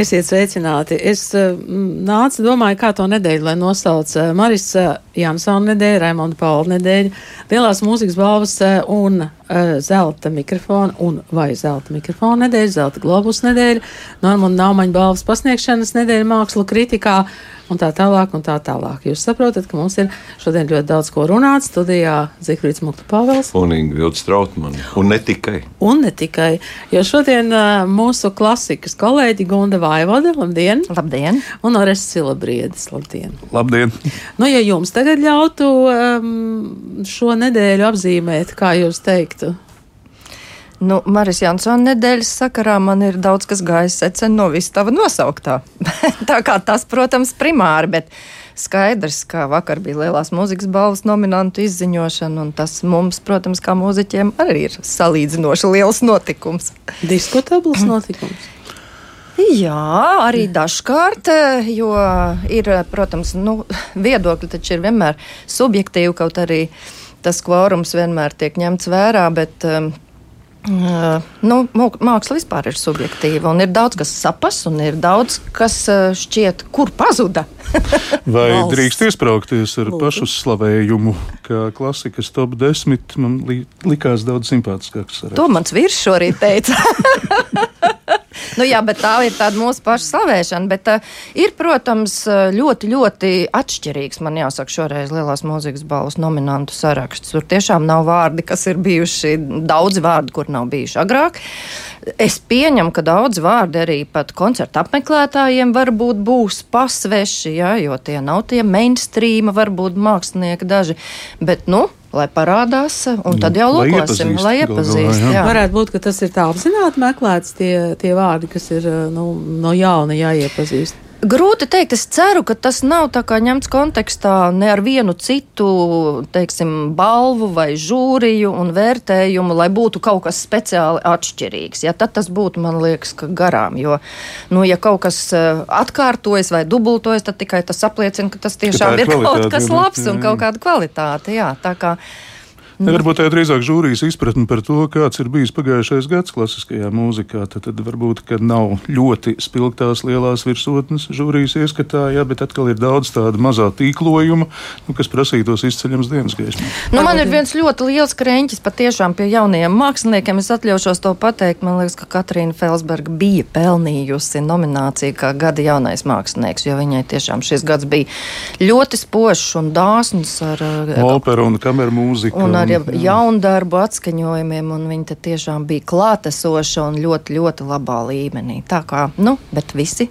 Esiet sveicināti. Es uh, nācu, domāju, kā to nedēļu, lai nosauc uh, Marisa Jansona nedēļu, Raimonda Paula nedēļu, Lielās mūzikas balvas un zelta mikrofona un vai zelta mikrofona nedēļa, zelta globus nedēļa, Normunda Naumaņa balvas pasniegšanas nedēļa mākslu kritikā un tā tālāk, un tā tālāk. Jūs saprotat, ka mums ir šodien ļoti daudz ko runāt. Studijā Zikfrīds Mukta Pāvels. Un Ingūna Strautmane. Un ne tikai. Un ne tikai. Jo šodien uh, mūsu klasikas kolēģi Gunda Vaivoda, labdien! Labdien! Un Ores Silabriedis, labdien! Labdien! Nu, ja jums tagad ļautu um, šo nedēļu apzīmēt, kā jūs teiktu? Nu, Marijas Jansona nedēļas sakarā man ir daudz kas gājis secen no vistava nosauktā. tā kā tas, protams, primāri, bet skaidrs, ka vakar bija lielās mūzikas balvas nominantu izziņošana, un tas mums, protams, kā mūziķiem arī ir salīdzinoši liels notikums. Diskutabls notikums. Jā, arī dažkārt, jo ir, protams, nu, viedokļi taču ir vienmēr subjektīvi, kaut arī tas kvorums vienmēr tiek ņemts vērā, bet um, Uh, nu, māksla vispār ir subjektīva, un ir daudz kas sapas, un ir daudz kas šķiet, kur pazuda. Vai Valsts. drīkst iesprāgties ar Lūdzu. pašuzslavējumu, ka klasikas top 10 man li likās daudz simpātiskāks? To mans vīrs šorīt teica. nu, jā, bet tā ir tāda mūsu paša slavēšana. Bet uh, ir, protams, ļoti, ļoti atšķirīgs, man jāsaka, šoreiz Lielās mūzikas balvas nominantu saraksts. Tur tiešām nav vārdi, kas ir bijuši daudzi vārdi, kur nav bijuši agrāk. Es pieņemu, ka daudz vārdi arī pat koncertu apmeklētājiem varbūt būs pasveši, jā, jo tie nav tie mainstream, varbūt mākslinieki daži. Bet, nu, lai parādās, un tad jau lūkosim, lai iepazīst. Jā. Varētu būt, ka tas ir tā apzināti meklēts tie, tie vārdi, kas ir nu, no jauna jāiepazīst. Grūti teikt, es ceru, ka tas nav ņemts kontekstā ne ar vienu citu, teiksim, balvu vai žūriju un vērtējumu, lai būtu kaut kas speciāli atšķirīgs. Ja, tad tas būtu, man liekas, garām. Jo, nu, ja kaut kas eh, atkārtojas vai dubultojas, tad tikai tas apliecina, ka tas tiešām ka ir kaut kas labs un kaut kāda kvalitāte. Jā, tā kā Ne, varbūt tā ir drīzāk žūrijas izpratne par to, kāds ir bijis pagājušais gads klasiskajā mūzikā. Tad, tad varbūt, nav ļoti spilgtās lielās virsotnes žūrijas ieskatā, jā, bet atkal ir daudz tādu mazā tīklojuma, nu, kas prasītos izceļams dienas gaismā. Nu, man ir viens ļoti liels kreņķis patiešām pie jaunajiem māksliniekiem. Es atļaušos to pateikt. Man liekas, ka Katrīna Felsberga bija pelnījusi nomināciju kā gada jaunais mākslinieks, jo viņai tiešām šis gads bija ļoti spožs un dāsns ar operu un kameru mūziku. Un ar ar jaundarbu atskaņojumiem, un viņi tiešām bija klātesoši un ļoti, ļoti labā līmenī. Tā kā, nu, bet visi,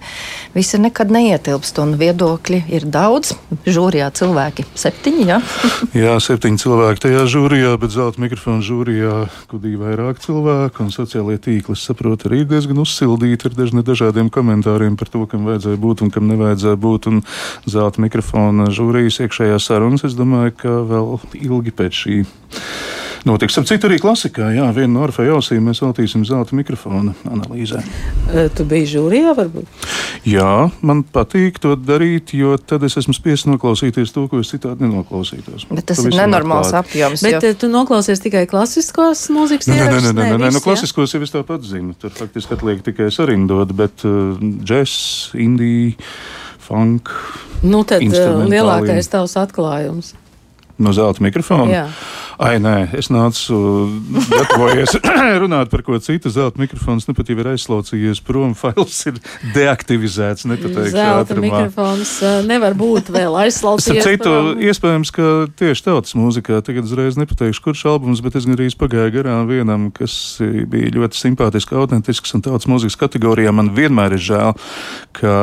visi nekad neietilpst, un viedokļi ir daudz. Žūrijā cilvēki septiņi, jā? jā, septiņi cilvēki tajā žūrijā, bet zelta mikrofona žūrijā kudīja vairāk cilvēku, un sociālajie tīkli, es saprotu, arī diezgan uzsildīti ar dažne dažādiem komentāriem par to, kam vajadzēja būt un kam nevajadzēja būt, un zelta mikrofona žūrijas iekšējā sarunas, es domāju, ka vēl ilgi pēc šī notiks. Ar citu arī klasikā, jā, viena no Orfeja ausīm mēs veltīsim zelta mikrofona analīzē. Tu biji žūrijā, varbūt? Jā, man patīk to darīt, jo tad es esmu spiests noklausīties to, ko es citādi nenoklausītos. Bet tas ir nenormāls apjoms. Bet jo... tu noklausies tikai klasiskos mūzikas nē, nē, nē, nē, nē, nē, nu, klasiskos jau es tāpat zinu. Tur faktiski atliek tikai sarindot, bet uh, džess, indija, funk. Nu, tad uh, lielākais tavs atklājums. No zelta mikrofona? Jā. Ai, nē, es nācu, gatavojies runāt par ko citu. Zelta mikrofons nu pat jau ir aizslaucījies prom, fails ir deaktivizēts. Zelta ātrumā. mikrofons nevar būt vēl aizslaucījies. Citu, prom. iespējams, ka tieši tautas mūzikā, tagad uzreiz nepateikšu, kurš albums, bet es gandrīz pagāju garām vienam, kas bija ļoti simpātisks, autentisks un tautas mūzikas kategorijā. Man vienmēr ir žēl, ka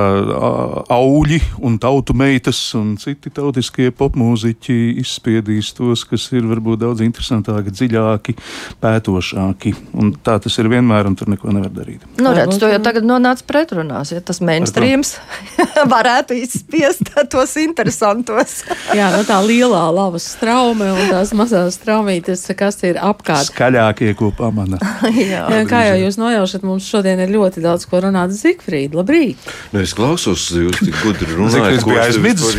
auļi un tautu meitas un citi tautiskie popmūziķi izspiedīs tos, kas ir varbūt daudz interesantāki, dziļāki, pētošāki. Un tā tas ir vienmēr, un tur neko nevar darīt. Nu, redz, to jau tagad nonāca pretrunās, ja tas mainstreams varētu izspiest tos interesantos. Jā, nu tā lielā lavas straume un tās mazās straumītes, kas ir apkārt. Skaļākie, ko pamana. Jā. Jā, kā jau jūs nojaušat, mums šodien ir ļoti daudz ko runāt. Zikfrīd, labrīt! Nu, es klausos, jūs tik gudri runājat. Zikfrīds bija aizmidzis.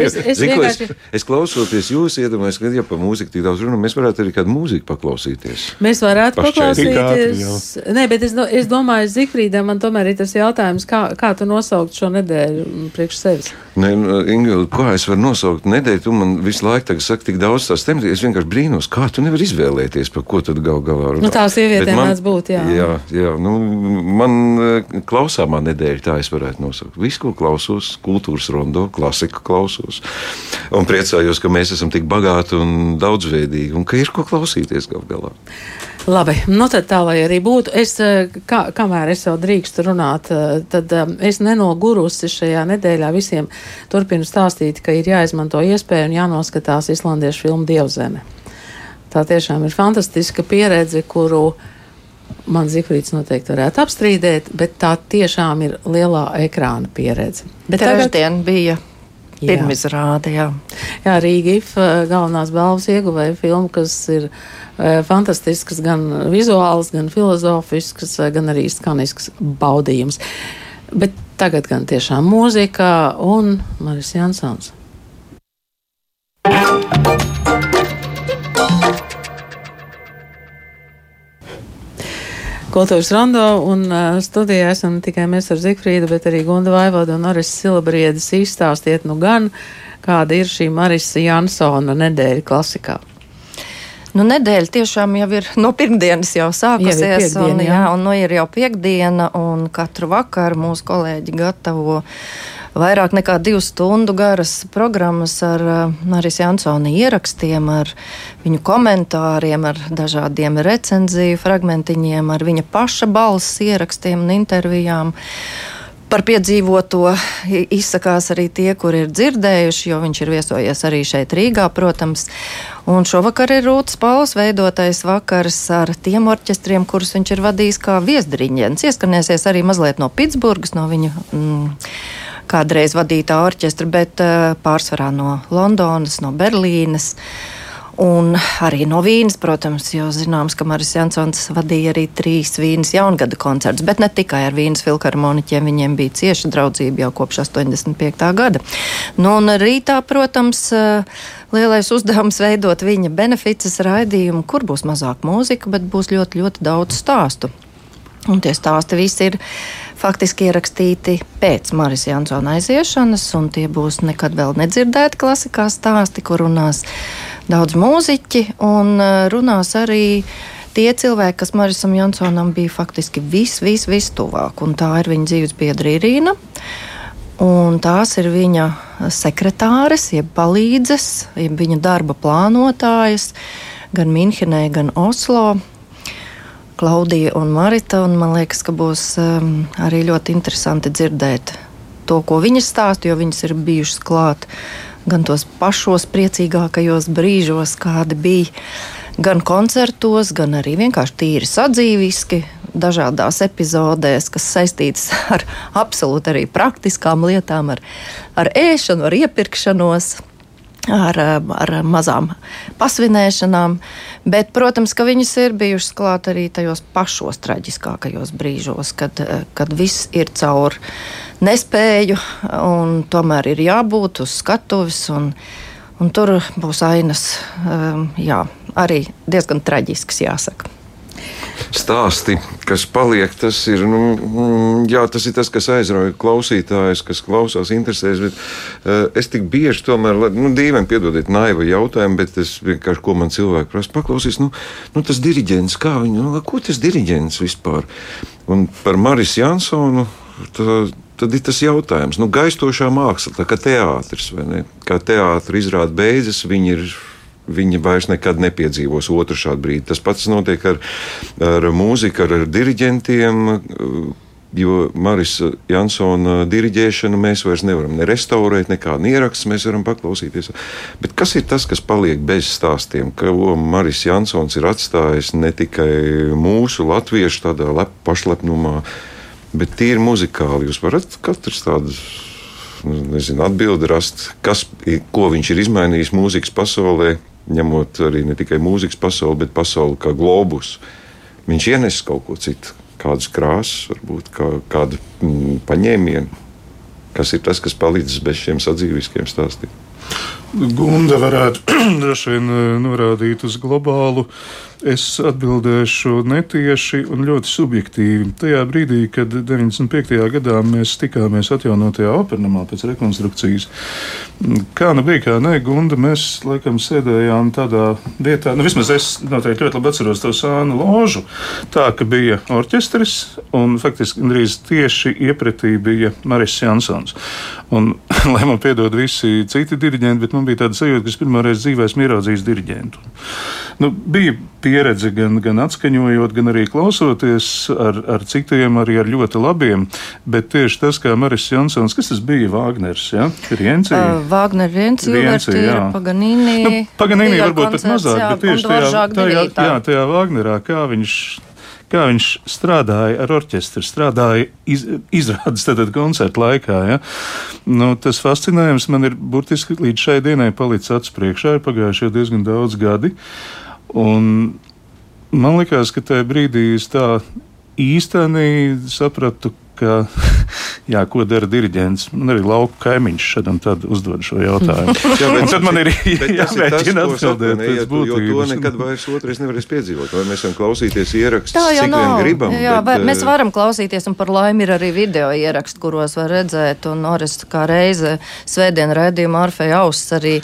Es, es, vienkārši... es klausoties jūs, iedomājos, ka ja par mūziku tik daudz runājam, mēs varētu arī kādu mūziku paklausīties. Mēs varētu ātri paklausīties. Nē, bet es, es domāju, Zifrīdam, man tomēr ir tas jautājums, kā, kā tu nosaukt šo nedēļu mm, priekš sevis. Nē, nu, Ingūna, kā es varu nosaukt nedēļu? Tu man visu laiku saki, tik daudz tās tēmas. Es vienkārši brīnos, kā tu nevari izvēlēties, par ko tad gal galā runā. Nu, tā sievietēm mēdz būt, jā. Jā, jā nu, man eh, klausāmā nedēļa, tā es varētu nosaukt. Visu, ko klausos, kultūras rondo, klasiku klausos. Un priecājos, ka mēs esam tik bagāti un daudzveidīgi, un ka ir ko klausīties gal galā. Labi, nu tad tā lai arī būtu. Es, eh, kā, kamēr es jau drīkstu runāt, eh, tad um, es nenogurusi šajā nedēļā visiem turpinu stāstīt, ka ir jāizmanto iespēja un jānoskatās islandiešu filmu Dievzeme. Tā tiešām ir fantastiska pieredze, kuru man Zifrīds noteikti varētu apstrīdēt, bet tā tiešām ir lielā ekrāna pieredze. Bet Trešdien bija Jā. Pirmizrāde, jā. Jā, Rīga IF eh, galvenās balvas ieguvēja filmu, kas ir e, fantastisks, gan vizuāls, gan filozofisks, eh, gan arī skanisks baudījums. Bet tagad gan tiešām mūzika un Maris Jansons. Kultūras rondo un uh, studijā esam tikai mēs ar Zikfrīdu, bet arī Gunda Vaivoda un Noris Silabriedis izstāstiet nu gan, kāda ir šī Marisa Jansona nedēļa klasikā. Nu, nedēļa tiešām jau ir no pirmdienas jau sākusies. Jau piekdiena, un, jā. jā, un nu ir jau piekdiena, un katru vakaru mūsu kolēģi gatavo vairāk nekā divu stundu garas programmas ar Marijas Jansona ierakstiem, ar viņu komentāriem, ar dažādiem recenziju fragmentiņiem, ar viņa paša balss ierakstiem un intervijām. Par piedzīvoto izsakās arī tie, kur ir dzirdējuši, jo viņš ir viesojies arī šeit Rīgā, protams. Un šovakar ir Rūtas Pauls veidotais vakars ar tiem orķestriem, kurus viņš ir vadījis kā viesdriņģens. Ieskanēsies arī mazliet no Pitsburgas, no viņa mm, kādreiz vadītā orķestra, bet uh, pārsvarā no Londonas, no Berlīnes. Un arī no Vīnes, protams, jo zināms, ka Maris Jansons vadīja arī trīs Vīnes jaungada koncertus, bet ne tikai ar Vīnes filharmoniķiem, viņiem bija cieša draudzība jau kopš 85. gada. Nu, un rītā, protams, eh, lielais uzdevums veidot viņa benefices raidījumu, kur būs mazāk mūzika, bet būs ļoti, ļoti daudz stāstu. Un tie stāsti visi ir faktiski ierakstīti pēc Marijas Jansona aiziešanas, un tie būs nekad vēl nedzirdēti klasikā stāsti, kur runās daudz mūziķi, un eh, runās arī tie cilvēki, kas Marisam Jansonam bija faktiski vis, vis, vis tuvāk, un tā ir viņa dzīves biedra Irīna. Un tās ir viņa sekretāres, jeb palīdzes, jeb viņa darba plānotājas gan Minhenē, gan Oslo. Klaudija un Marita. Un man liekas, ka būs um, arī ļoti interesanti dzirdēt to, ko viņas stāsta, jo viņas ir bijušas klāt gan tos pašos priecīgākajos brīžos, kādi bija. Gan koncertos, gan arī vienkārši tīri sadzīviski, dažādās epizodēs, kas saistītas ar absolūti arī praktiskām lietām, ar, ar ēšanu, ar iepirkšanos ar, ar mazām pasvinēšanām. Bet, protams, ka viņas ir bijušas klāt arī tajos pašos traģiskākajos brīžos, kad, kad viss ir caur nespēju, un tomēr ir jābūt uz skatuves. Un, un tur būs ainas um, jā, arī diezgan traģisks, jāsaka stāsti, kas paliek, tas ir, nu, mm, jā, tas, ir tas kas aizrauja klausītājus, kas klausās, interesēs. Bet, uh, es tik bieži tomēr, nu, dīvaini piedodiet, naiva jautājumu, bet es vienkārši, ko man cilvēki prasa, paklausīs, nu, nu tas diriģents, kā viņu, nu, ko tas diriģents vispār? Un par Maris Jansonu. Tā, Tad ir tas jautājums, nu, gaistošā māksla, tā kā teātris, vai ne? Kā teātris izrāda beidzas, viņi ir Viņi vairs nekad nepiedzīvos otru šādu brīdi. Tas pats notiek ar, ar mūziku, ar, ar diriģentiem. Jo Marisa Jansona diriģēšanu mēs vairs nevaram ne restaurēt, nekādu ierakstu mēs varam paklausīties. Bet kas ir tas, kas paliek bez stāstiem? Ko Maris Jansons ir atstājis ne tikai mūsu latviešu tādā lep, pašlepnumā, bet tīri muzikāli. Jūs varat katrs tādu nu, nezinu, atbildi rast, kas, ko viņš ir izmainījis mūzikas pasaulē, ņemot arī ne tikai mūzikas pasauli, bet pasauli kā globus. Viņš ienes kaut ko citu, kādas krāsas, varbūt kā, kādu mm, paņēmienu, kas ir tas, kas palīdz bez šiem sadzīviskiem stāstiem. Gunda varētu droši vien eh, norādīt uz globālu Es atbildēšu netieši un ļoti subjektīvi. Tajā brīdī, kad 95. gadā mēs tikāmies atjaunotajā opernamā pēc rekonstrukcijas, kā nu bija, kā nē, Gunda, mēs laikam sēdējām tādā vietā, nu vismaz es noteikti ļoti labi atceros to sānu ložu, tā ka bija orķestris un faktiski gandrīz tieši iepratī bija Maris Jansons. Un, lai man piedod visi citi diriģenti, bet man bija tāda sajūta, ka es pirmoreiz dzīvē esmu ieraudzījis diriģentu. Nu, bija pieredze gan, gan atskaņojot, gan arī klausoties ar, ar citiem, arī ar ļoti labiem. Bet tieši tas, kā Maris Jansons, kas tas bija Vāgners, ja? Rienci? Uh, Vāgner, Rienci, Rienci jā. Paganīni. Nu, Paganīni varbūt pat mazāk, jā, bet tieši tajā, tajā, jā, tajā Vāgnerā, kā viņš kā viņš strādāja ar orķestri, strādāja iz, izrādes tātad koncertu laikā. Ja? Nu, tas fascinējums man ir burtiski līdz šai dienai palicis acu priekšā, ir pagājuši jau diezgan daudz gadi. Un man liekas, ka tajā brīdī es tā īstenībā sapratu, ka, jā, ko dara diriģents. Man arī lauka kaimiņš šādam tad uzdod šo jautājumu. jā, bet, tad man ir jāmēģina atbildēt būtības. Jo to nekad vairs otrais nevarēs piedzīvot. Vai mēs varam klausīties ierakstus, cik vien gribam. Jā, bet, vai, mēs varam klausīties, un par laimi ir arī video ieraksti, kuros var redzēt, un Oris kā reize svētdien redzījuma Arfeja auss arī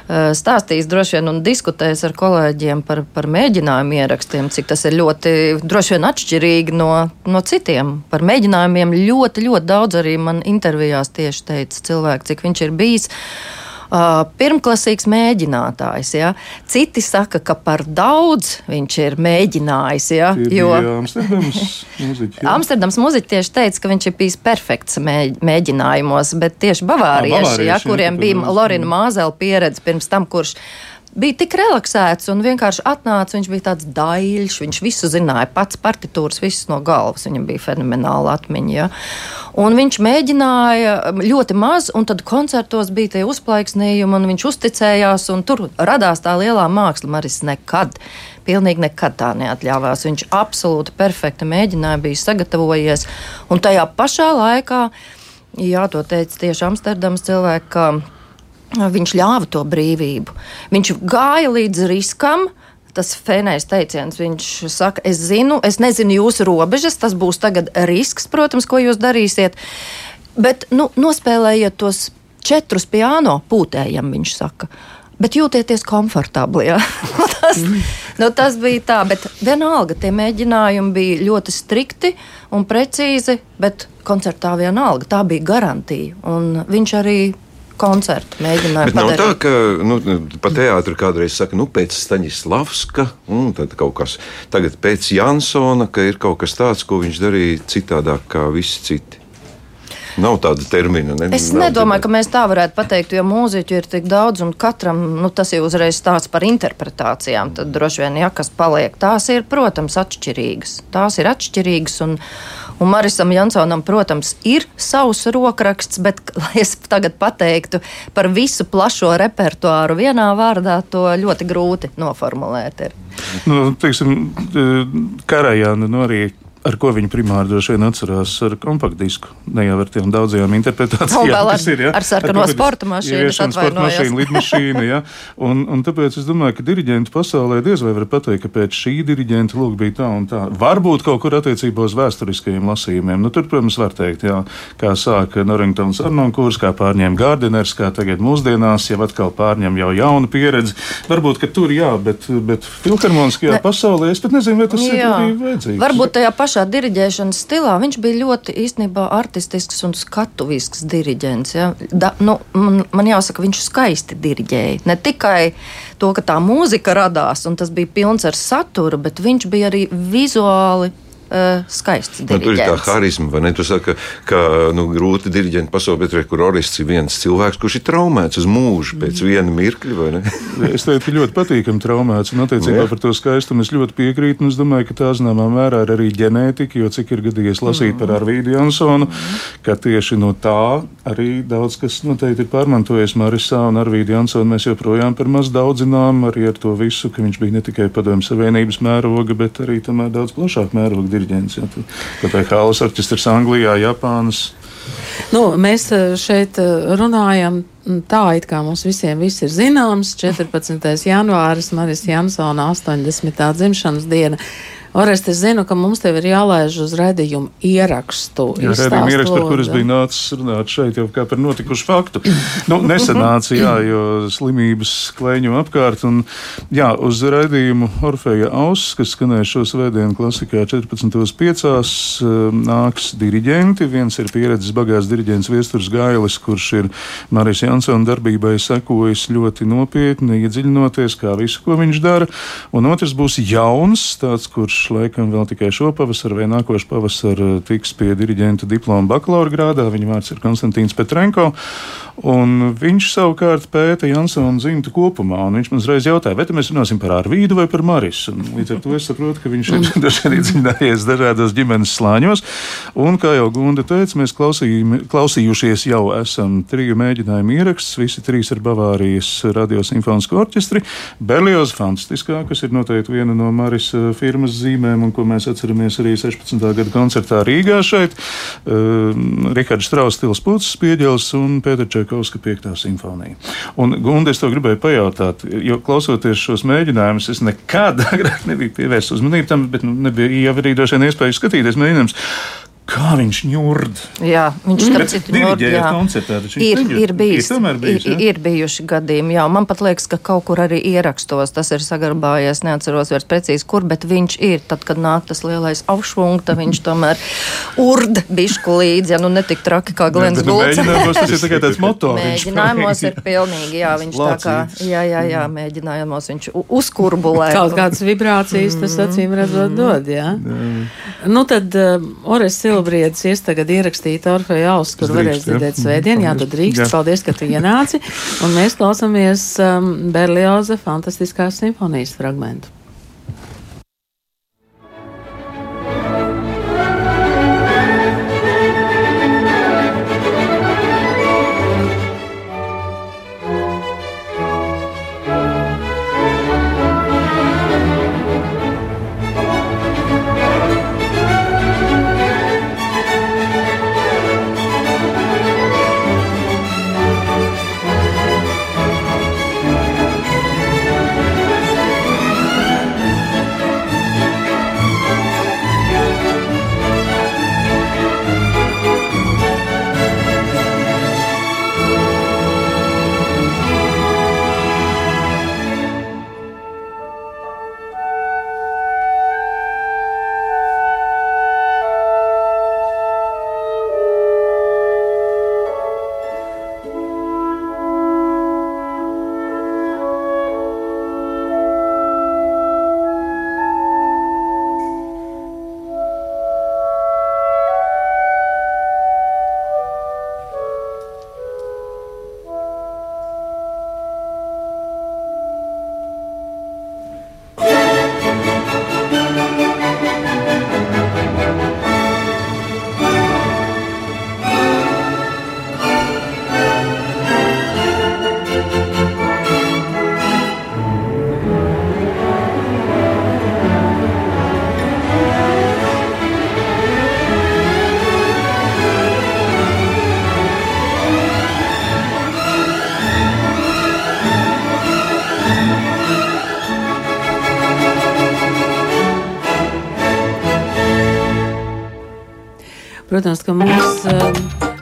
Eh, stāstījis droši vien un diskutējis ar kolēģiem par, par mēģinājumu ierakstiem, cik tas ir ļoti droši vien atšķirīgi no, no citiem. Par mēģinājumiem ļoti, ļoti daudz arī man intervijās tieši teica cilvēki, cik viņš ir bijis. Uh, pirmklasīgs mēģinātājs. Ja? Citi saka, ka par daudz viņš ir mēģinājis. Ja? Jo Amsterdams muziķis tieši teica, ka viņš ir bijis perfekts mēģinājumos, bet tieši bavārieši, ja, kuriem bija Lorina Māzela pieredze pirms tam, kurš bija tik relaksēts un vienkārši atnāca. Viņš bija tāds daļš, viņš visu zināja, pats partitūras, visas no galvas. Viņam bija fenomenāla atmiņa. Ja? Un viņš mēģināja ļoti maz, un tad koncertos bija tie uzplaiksnījumi, un viņš uzticējās, un tur radās tā lielā māksla. Maris nekad. Pilnīgi nekad tā neatļāvās. Viņš absolūti perfekti mēģināja, bija sagatavojies. Un tajā pašā laikā, jā, to teica tieši Amsterdams cilvēki, viņš ļāva to brīvību. Viņš gāja līdz riskam. Tas fēnējs teiciens, viņš saka, es zinu, es nezinu jūsu robežas, tas būs tagad risks, protams, ko jūs darīsiet. Bet nu, nospēlējiet tos četrus piano pūtējiem, viņš saka. Bet jūtieties komfortabli. Ja? tas, nu, tas bija tā, bet vienalga tie mēģinājumi bija ļoti strikti un precīzi, bet koncertā vienalga tā bija garantija. Un viņš arī koncertu mēģinājumu. Bet nav padarīt. tā, ka nu, pa teātri kādreiz saka, nu, pēc Staņislavska, un tad kaut kas tagad pēc Jansona, ka ir kaut kas tāds, ko viņš darīja citādāk kā visi citi. Nav tāda termina. Ne, es nedomāju, ka mēs tā varētu pateikt, jo mūziķu ir tik daudz, un katram nu, tas ir uzreiz stāsts par interpretācijām. Tad droši vien, ja kas paliek, tās ir, protams, atšķirīgas. Tās ir atšķirīgas. Un, Un Marisam Jansonam, protams, ir savs rokraksts, bet, lai es tagad pateiktu par visu plašo repertuāru vienā vārdā, to ļoti grūti noformulēt. Ir. Nu, teiksim, Karajāna nu arī ar ko viņi primāri droši vien atcerās ar kompaktdisku. Ne jau ar tiem daudzajām interpretācijām, ar, kas ir. Ja? Ar sarkano ar sporta mašīnu, sporta mašīnu, lidmašīnu. Ja? Un, un tāpēc es domāju, ka diriģenti pasaulē diez vai var pateikt, ka pēc šī diriģenta lūk bija tā un tā. Varbūt kaut kur attiecībā uz vēsturiskajiem lasījumiem. Nu, tur, protams, var teikt, jā, kā sāka Norringtons Arnonkurs, kā pārņēma Gardiners, kā tagad mūsdienās jau atkal pārņem jau jaunu pieredzi. Varbūt, ka tur jā, bet, bet filharmoniskajā ne. pasaulē es pat nezinu, vai tas jā. ir vajadzīgs. Varbūt tajā pašā pašā diriģēšanas stilā viņš bija ļoti īstenībā artistisks un skatuvisks diriģents. Ja? Da, nu, man, man jāsaka, viņš skaisti diriģēja. Ne tikai to, ka tā mūzika radās un tas bija pilns ar saturu, bet viņš bija arī vizuāli uh, skaists. Nu, tur ir tā harizma, vai ne? Tu saki, ka nu, grūti diriģenti pasaulē, bet kur Orists ir viens cilvēks, kurš ir traumēts uz mūžu pēc viena mirkļa, vai ne? es teiktu, ka ļoti patīkami traumēts, un attiecībā par to skaistumu es ļoti piekrītu, un es domāju, ka tā zināmā mērā ir arī ģenētika, jo cik ir gadījies lasīt par Arvīdu Jansonu, ka tieši no tā arī daudz kas noteikti ir pārmantojies Marisā un Arvīdu Jansonu. Mēs joprojām par maz daudzinām arī ar to visu, ka viņš bija ne tikai padomju savienības mēroga, bet arī tomēr daudz plašāk mēroga diriģents. Ja, Tāpēc Hāles orķestris Anglijā, Japānas. Nu, mēs eh, šeit eh, runājam tā it kā mums visiem viss ir zināms, 14. janvāris, Marijas Jansona 80. dzimšanas diena. Orest, es zinu, ka mums tev ir jālaiž uz redzējumu ierakstu. Jā, redzējumu ierakstu, par kur es biju nācis runāt šeit jau kā par notikušu faktu. nu, nesanāca, jā, jo slimības klēņo apkārt. Un, jā, uz redzējumu Orfeja auss, kas skanēja šo svētdienu klasikā 14.5. nāks diriģenti. Viens ir pieredzes bagāts diriģents Viesturs Gailis, kurš ir Marijas Jansona darbībai sekojis ļoti nopietni, iedziļinoties, kā visu, ko viņš dara. Un otrs būs jauns, tāds, kurš laikam vēl tikai šo pavasaru vai nākošu pavasaru tiks pie diriģenta diploma bakalaura grādā. Viņa vārds ir Konstantīns Petrenko. Un viņš savukārt pēta Jansona dzimtu kopumā. Viņš man uzreiz jautāja, vai mēs runāsim par Arvīdu vai par Marisu. Un līdz ar to es saprotu, ka viņš ir dažādi dzirdējies dažādos ģimenes slāņos. Un, kā jau Gunda teica, mēs klausījušies jau esam triju mēģinājumu ierakstus, visi trīs ar Bavārijas radiosimfonisko orķestri. Berlioz fantastiskā, kas ir noteikti viena no Maris firmas zīmēm, un ko mēs atceramies arī 16. gada koncertā Rīgā šeit. Uh, Rihards Strauss, Stils Pūcis, Pieģels un Pēter Čekovska 5. simfonija. Un, Gunda, es to gribēju pajautāt, jo klausoties šos mēģinājumus, es nekad agrāk nebiju pievērsis uzmanību tam, bet nu, nebija jau arī droši vien iespēja skatīties mēģinājumus. Kā viņš ņurd? Jā, viņš tam citu ņurd. Jā, koncertā, ir, ir, bijis, ir, bijis, ir, ir bijuši gadījumi. Jā, man pat liekas, ka kaut kur arī ierakstos tas ir saglabājies. Neatceros vairs precīzi, kur, bet viņš ir. Tad, kad nāk tas lielais aufšvunga, viņš tomēr urd bišku līdzi, ja nu netik traki kā Glens nu, Gulds. Mēģinājumos tas ir tikai tāds moto. Mēģinājumos ir pilnīgi, jā, viņš tā kā, jā, jā, jā, mēģinājumos viņš uzkurbulē. Kaut kādas vibrācijas tas acīm redzot dod, jā. Nu tad, uh, Ores Silbriedis ies tagad ierakstīt Orfeja auss, kur varēs dzirdēt svētdien. Jā, tad drīkst. Jā. Paldies, ka tu ienāci. Un mēs klausāmies um, Berlioza fantastiskās simfonijas fragmentu. Protams, ka mums um,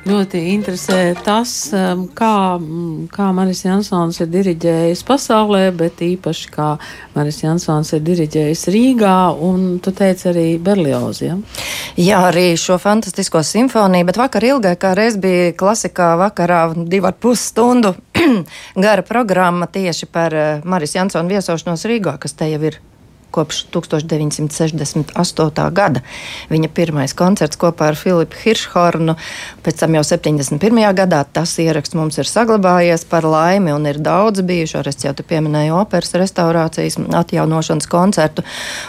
ļoti interesē tas, um, kā, mm, kā Maris Jansons ir diriģējis pasaulē, bet īpaši kā Maris Jansons ir diriģējis Rīgā un, tu teici, arī Berliozi. Ja? Jā, arī šo fantastisko simfoniju, bet vakar ilgai, kā reiz bija klasikā vakarā divu ar pus stundu gara programma tieši par uh, Maris Jansona viesošanos Rīgā, kas te jau ir kopš 1968. gada. Viņa pirmais koncerts kopā ar Filipu Hiršhornu, pēc tam jau 71. gadā tas ieraksts mums ir saglabājies par laimi un ir daudz bijuši. Es jau te pieminēju operas restaurācijas, atjaunošanas koncertu.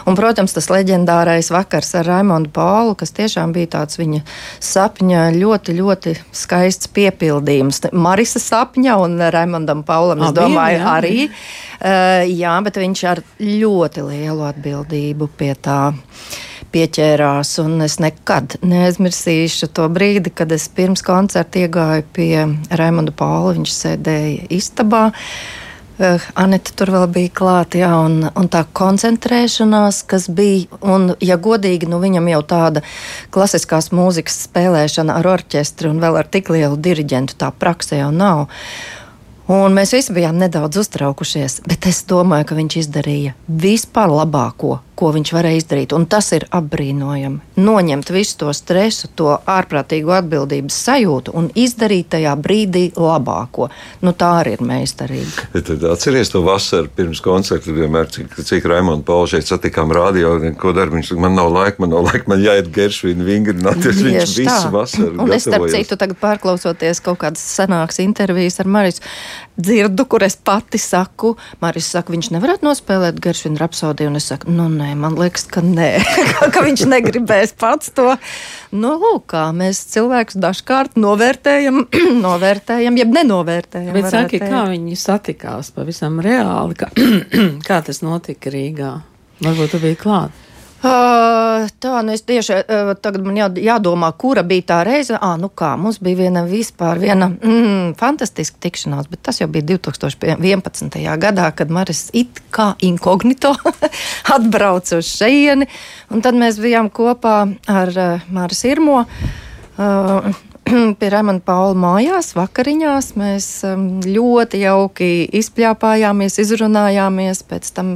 Un, protams, tas leģendārais vakars ar Raimondu Paulu, kas tiešām bija tāds viņa sapņa ļoti, ļoti skaists piepildījums. Marisa sapņa un Raimondam Paulam, es domāju, jā, arī. Jā. Uh, jā, bet viņš ar ļoti lielu atbildību pie tā pieķērās. Es nekad neaizmirsīšu to brīdi, kad es pirms koncerta iegāju pie Raimonda Paula. Viņš sēdēja istabā. Uh, Anita tur vēl bija klāta, jā, un, un tā koncentrēšanās, kas bija, un, ja godīgi, nu viņam jau tāda klasiskās mūzikas spēlēšana ar orķestri un vēl ar tik lielu diriģentu tā praksē jau nav. Un mēs visi bijām nedaudz uztraukušies, bet es domāju, ka viņš izdarīja vispār labāko, ko viņš varēja izdarīt. Un tas ir apbrīnojami. Noņemt visu to stresu, to ārprātīgo atbildības sajūtu un izdarīt tajā brīdī labāko. Nu, tā arī ir meistarība. Tad atceries to vasaru pirms koncerta, vienmēr, cik, cik Raimonds Pauls šeit satikām rādio, ko dara viņš. Man nav laika, man nav laika, man jāiet geršvīnu vingrināties. Viņš visu vasaru. Un es starp citu tagad pārklausoties kaut kādas senākas intervijas ar Marisu dzirdu, kur es pati saku, Marijas saka, viņš nevarētu nospēlēt Geršvina rapsodiju, un es saku, nu nē, man liekas, ka nē, ka viņš negribēs pats to. Nu, lūk, kā mēs cilvēkus dažkārt novērtējam, novērtējam, jeb nenovērtējam. Bet saki, kā viņi satikās pavisam reāli, kā, kā tas notika Rīgā? Varbūt tu biji klāt. Uh, tā, nu es tieši uh, tagad man jā, jādomā, kura bija tā reize. Ah, nu kā, mums bija viena vispār viena mm, fantastiska tikšanās, bet tas jau bija 2011. gadā, kad Maris it kā inkognito atbrauca uz šejieni, un tad mēs bijām kopā ar uh, Maris Irmo. Uh, pie Rēmana Paula mājās, vakariņās. Mēs um, ļoti jauki izpļāpājāmies, izrunājāmies. Pēc tam,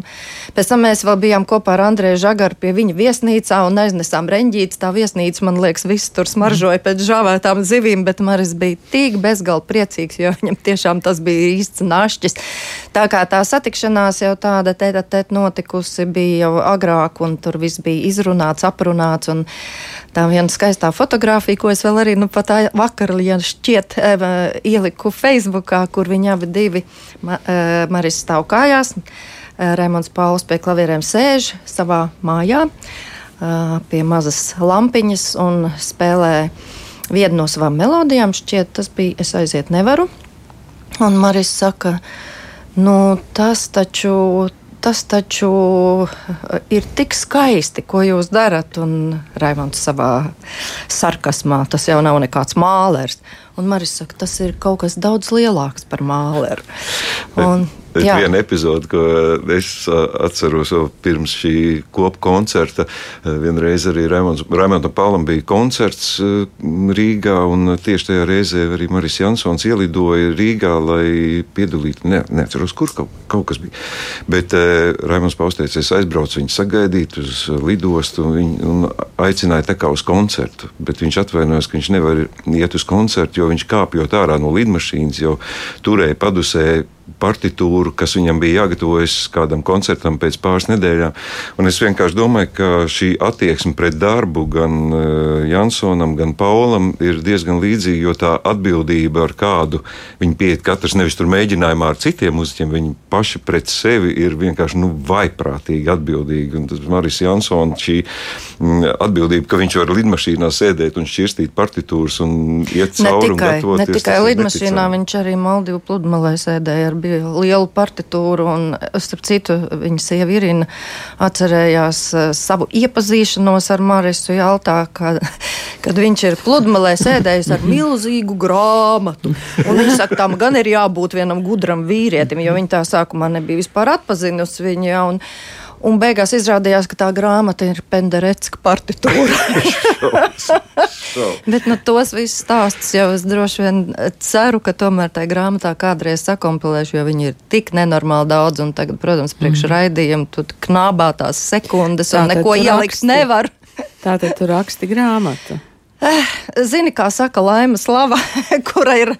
pēc tam mēs vēl bijām kopā ar Andrēju Žagaru pie viņa viesnīcā un aiznesām reņģītes. Tā viesnīca, man liekas, viss tur smaržoja pēc žāvētām zivīm, bet Maris bija tik bezgalīgi priecīgs, jo viņam tiešām tas bija īsts našķis. Tā kā tā satikšanās jau tāda tēta tēt notikusi bija jau agrāk, un tur viss bija izrunāts, aprunāts. Un, tā viena skaistā fotografija, ko es vēl arī nu, pat vakar, ja šķiet, ieliku Facebookā, kur viņi abi divi, ma, Maris stāv kājās, Raimons Pauls pie klavierēm sēž savā mājā pie mazas lampiņas un spēlē vienu no savām melodijām. Šķiet, tas bija Es aiziet nevaru. Un Maris saka, nu tas taču tas taču eh, ir tik skaisti, ko jūs darat. Un Raimons savā sarkasmā, tas jau nav nekāds mālērs. Un Marijas saka, tas ir kaut kas daudz lielāks par māleru. Un, Ir viena epizode, ko es atceros pirms šī kopu koncerta. Vienreiz arī Raimondam Paulam bija koncerts Rīgā, un tieši tajā reizē arī Maris Jansons ielidoja Rīgā, lai piedalītu. Ne, neatceros, kur kaut, kaut kas bija. Bet eh, Raimonds Pauls teica, es aizbraucu viņu sagaidīt uz lidostu un, viņu, un aicināja tā kā uz koncertu. Bet viņš atvainojās, ka viņš nevar iet uz koncertu, jo viņš kāpjot ārā no lidmašīnas, jau turēja padusē partitūru, kas viņam bija jāgatavojas kādam koncertam pēc pāris nedēļām. Un es vienkārši domāju, ka šī attieksme pret darbu gan uh, Jansonam, gan Paulam ir diezgan līdzīga, jo tā atbildība, ar kādu viņi pieiet, katrs nevis tur mēģinājumā ar citiem muzeķiem, viņi paši pret sevi ir vienkārši nu, vaiprātīgi atbildīgi. Un tas Maris Jansons šī mm, atbildība, ka viņš var lidmašīnā sēdēt un šķirstīt partitūras un iet cauri un gatavoties. Ne tikai lidmašīnā, viņš arī Maldīvu pludmalē sēdēja ar bija liela partitūra, un, starp citu, viņa sieva Irina atcerējās eh, savu iepazīšanos ar Marisu Jaltā, kad, kad viņš ir pludmalē sēdējis ar milzīgu grāmatu. Un viņš saka, tam gan ir jābūt vienam gudram vīrietim, jo viņa tā sākumā nebija vispār atpazinusi viņu. Ja, un, Un beigās izrādījās, ka tā grāmata ir Penderecka partitūra. Bet nu, tos visus stāstus jau es droši vien ceru, ka tomēr tajā grāmatā kādreiz sakompilēšu, jo viņi ir tik nenormāli daudz. Un tagad, protams, priekš mm. raidījuma tu knābā tās sekundes un tā, neko ielikt nevar. Tā tad tu raksti grāmatu. Eh, zini, kā saka Laima Slava, kura ir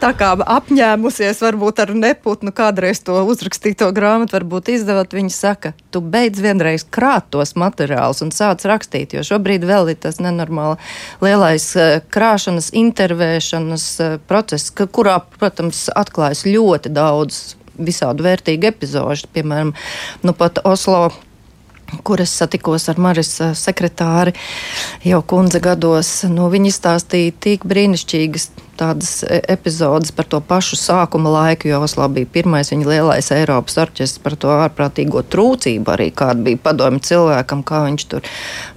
apņēmusies varbūt ar neputnu kādreiz to uzrakstīto grāmatu, varbūt izdevot, viņa saka, tu beidz vienreiz krāt tos materiālus un sāc rakstīt, jo šobrīd vēl ir tas nenormāli lielais eh, krāšanas, intervēšanas eh, process, kurā, protams, atklājas ļoti daudz visādu vērtīgu epizodu, piemēram, nu pat Oslo kur es satikos ar Maris sekretāri jau kundze gados. Nu, viņa izstāstīja tik brīnišķīgas tādas e, epizodes par to pašu sākuma laiku, jo Oslā bija pirmais viņa lielais Eiropas orķestris par to ārprātīgo trūcību arī, kāda bija padomju cilvēkam, kā viņš tur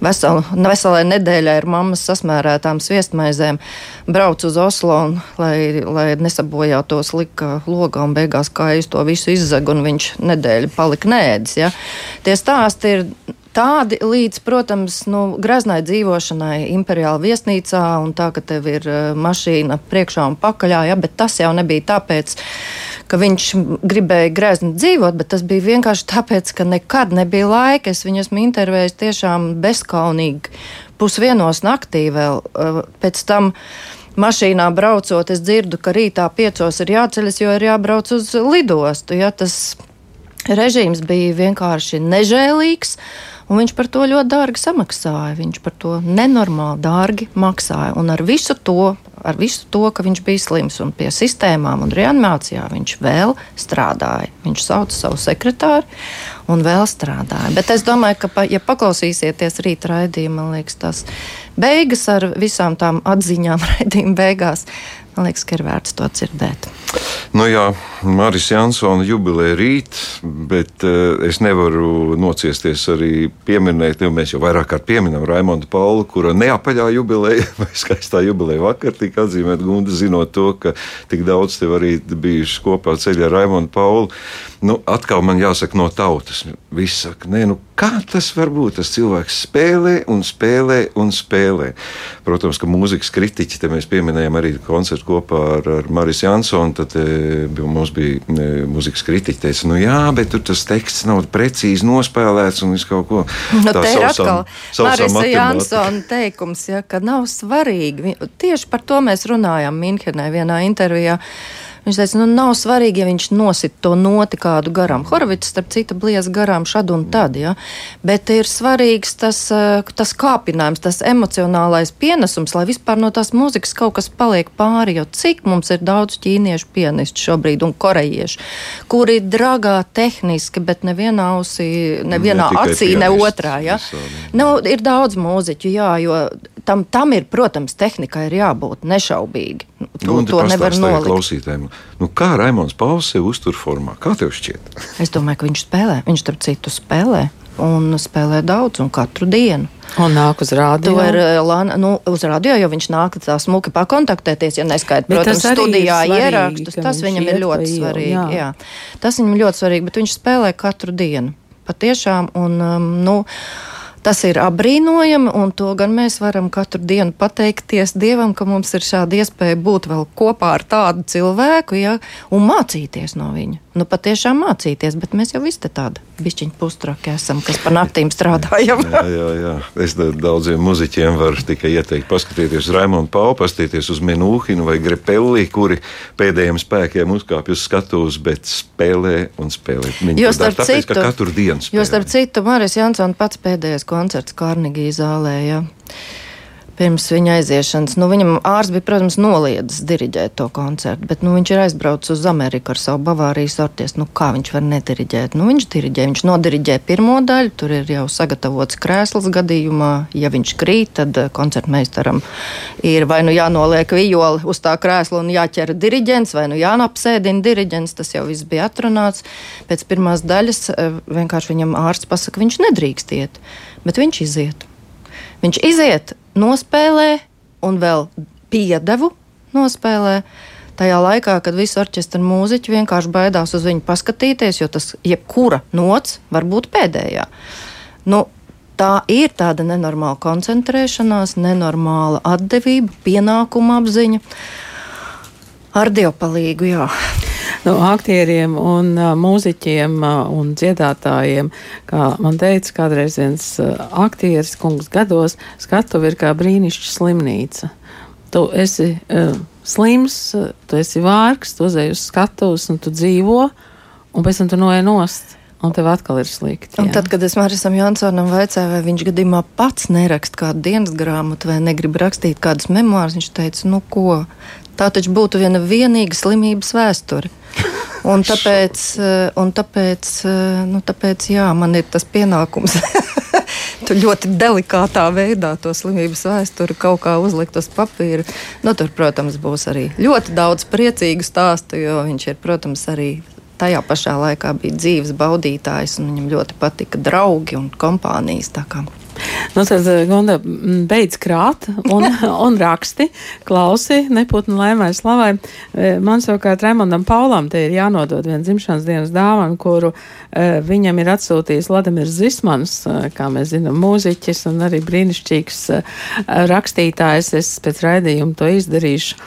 vesel, veselē nedēļai ar mammas sasmērētām sviestmaizēm brauc uz Oslo, un, lai, lai nesabojātos lika logā un beigās kā es to visu izzegu un viņš nedēļu palika nēdis. Ja? Tie stāsti ir tādi līdz, protams, nu, graznai dzīvošanai imperiāla viesnīcā un tā, ka tev ir uh, mašīna priekšā un pakaļā, ja, bet tas jau nebija tāpēc, ka viņš gribēja grezni dzīvot, bet tas bija vienkārši tāpēc, ka nekad nebija laika. Es viņu esmu intervējis tiešām bezkaunīgi pusvienos naktī vēl uh, pēc tam. Mašīnā braucot, es dzirdu, ka rītā piecos ir jāceļas, jo ir jābrauc uz lidostu. Ja, tas režīms bija vienkārši nežēlīgs. Uh, Un viņš par to ļoti dārgi samaksāja. Viņš par to nenormāli dārgi maksāja. Un ar visu to, ar visu to, ka viņš bija slims un pie sistēmām un reanimācijā viņš vēl strādāja. Viņš sauca savu sekretāru un vēl strādāja. Bet es domāju, ka, ja paklausīsieties rīta raidījumā, man liekas, tas beigas ar visām tām atziņām raidījuma beigās, man liekas, ka ir vērts to dzirdēt. Nu jā, Maris Jansona jubileja rīt, bet uh, es nevaru nociesties arī pieminēt, jo mēs jau vairāk kārt pieminam Raimondu Paulu, kura neapaļā jubileja vai skaistā jubileja vakar tika atzīmēta Gunda, zinot to, ka tik daudz tev arī bijuši kopā ceļā ar Raimondu Paulu. Nu, atkal man jāsaka no tautas. Viss saka, nē, nu kā tas var būt? Tas cilvēks spēlē un spēlē un spēlē. Protams, ka mūzikas kritiķi, te mēs pieminējām arī koncertu kopā ar, ar Maris Jansonu tad e, mums bija e, mūzikas kritiķi, teica, nu jā, bet tur tas teksts nav precīzi nospēlēts un viss kaut ko nu, tā ir atkal Marisa Jansona teikums, ja, ka nav svarīgi. Tieši par to mēs runājām Minhenē vienā intervijā. Viņš teica, nu nav svarīgi, ja viņš nosit to noti kādu garām. Horovits, starp citu, blies garām šad un tad, ja? bet ir svarīgs tas, eh, tas kāpinājums, tas emocionālais pienesums, lai vispār no tās mūzikas kaut kas paliek pāri, jo cik mums ir daudz ķīniešu pianistu šobrīd un korejiešu, kuri dragā tehniski, bet nevienā ausī, nevienā ne acī, ne otrā, ja? Visādi. Nu, ir daudz mūziķu, jā, jo tam, tam ir, protams, tehnikai ir jābūt nešaubīgi. To, nu, to nevar nolikt. Klausītājiem, nu, kā Raimons Pauls sev uztur formā? Kā tev šķiet? es domāju, ka viņš spēlē. Viņš starp citu spēlē. Un spēlē daudz, un katru dienu. Un nāk uz rādio. Ir, eh, nu, uz rādio, jo viņš nāk tā smuki pakontaktēties, ja neskaidrs, protams, studijā svarīgi, ierakstus. Tas viņam ir ļoti svarīgi. Jā. Jā. Tas viņam ļoti svarīgi, bet viņš spēlē katru dienu. Patiešām, un, um, nu, Tas ir apbrīnojami, un to gan mēs varam katru dienu pateikties Dievam, ka mums ir šāda iespēja būt vēl kopā ar tādu cilvēku ja, un mācīties no viņa nu, patiešām mācīties, bet mēs jau visi tādi bišķiņi pustraki esam, kas pa naktīm strādājam. jā, jā, jā. Es daudziem muziķiem varu tikai ieteikt paskatīties uz Raimonu Pau, paskatīties uz Minūhinu vai Grepelli, kuri pēdējiem spēkiem uzkāpj uz skatuves, bet spēlē un spēlē. Viņi jo starp tāpēc, citu, katru dienu spēlē. Jo starp citu, Maris Jansons pats pēdējais koncerts Kārnigī zālē, jā. Ja pirms viņa aiziešanas. Nu, viņam ārsts bija, protams, noliedzis diriģēt to koncertu, bet nu, viņš ir aizbraucis uz Ameriku ar savu Bavārijas orķestru. Nu, kā viņš var nediriģēt? Nu, viņš diriģē, viņš nodiriģē pirmo daļu, tur ir jau sagatavots krēsls gadījumā. Ja viņš krīt, tad eh, koncertmeistaram ir vai nu jānoliek vijoli uz tā krēsla un jāķer diriģents, vai nu jāapsēdina diriģents. Tas jau viss bija atrunāts. Pēc pirmās daļas eh, vienkārši viņam ārsts pasaka, viņš nedrīkst iet, bet viņš iziet. Viņš iziet, nospēlē un vēl piedevu nospēlē. Tajā laikā, kad visi orķestra mūziķi vienkārši baidās uz viņu paskatīties, jo tas jebkura nots var būt pēdējā. Nu, tā ir tāda nenormāla koncentrēšanās, nenormāla atdevība, pienākuma apziņa. Ar dievpalīgu, jā nu, aktieriem un uh, mūziķiem uh, un dziedātājiem. Kā man teica kādreiz viens uh, aktieris, kungs gados, skatuve ir kā brīnišķa slimnīca. Tu esi uh, slims, tu esi vārgs, tu uzej uz skatuves un tu dzīvo, un pēc tam tu noej nost. Un tev atkal ir slikti. Tad, kad es Marisam Jansonam vaicāju, vai viņš gadījumā pats neraksta kādu dienas grāmatu vai negrib rakstīt kādas memoāras, viņš teica, nu ko, tā taču būtu viena vienīga slimības vēsture. Un tāpēc, eh, un tāpēc, eh, nu, tāpēc jā, man ir tas pienākums ļoti delikātā veidā to slimības vēsturi kaut kā uzlikt uz papīra. Nu, tur, protams, būs arī ļoti daudz priecīgu stāstu, jo viņš ir, protams, arī tajā pašā laikā bija dzīves baudītājs, un viņam ļoti patika draugi un kompānijas. Nu, tad, eh, Gonda, beidz krāt un, un raksti, klausi, neputni laimai slavai. Eh, man savukārt Raimondam Paulam te ir jānodod viena dzimšanas dienas dāvana, kuru uh, viņam ir atsūtījis Vladimirs Zismans, uh, kā mēs zinām, mūziķis un arī brīnišķīgs uh, rakstītājs. Es pēc raidījuma to izdarīšu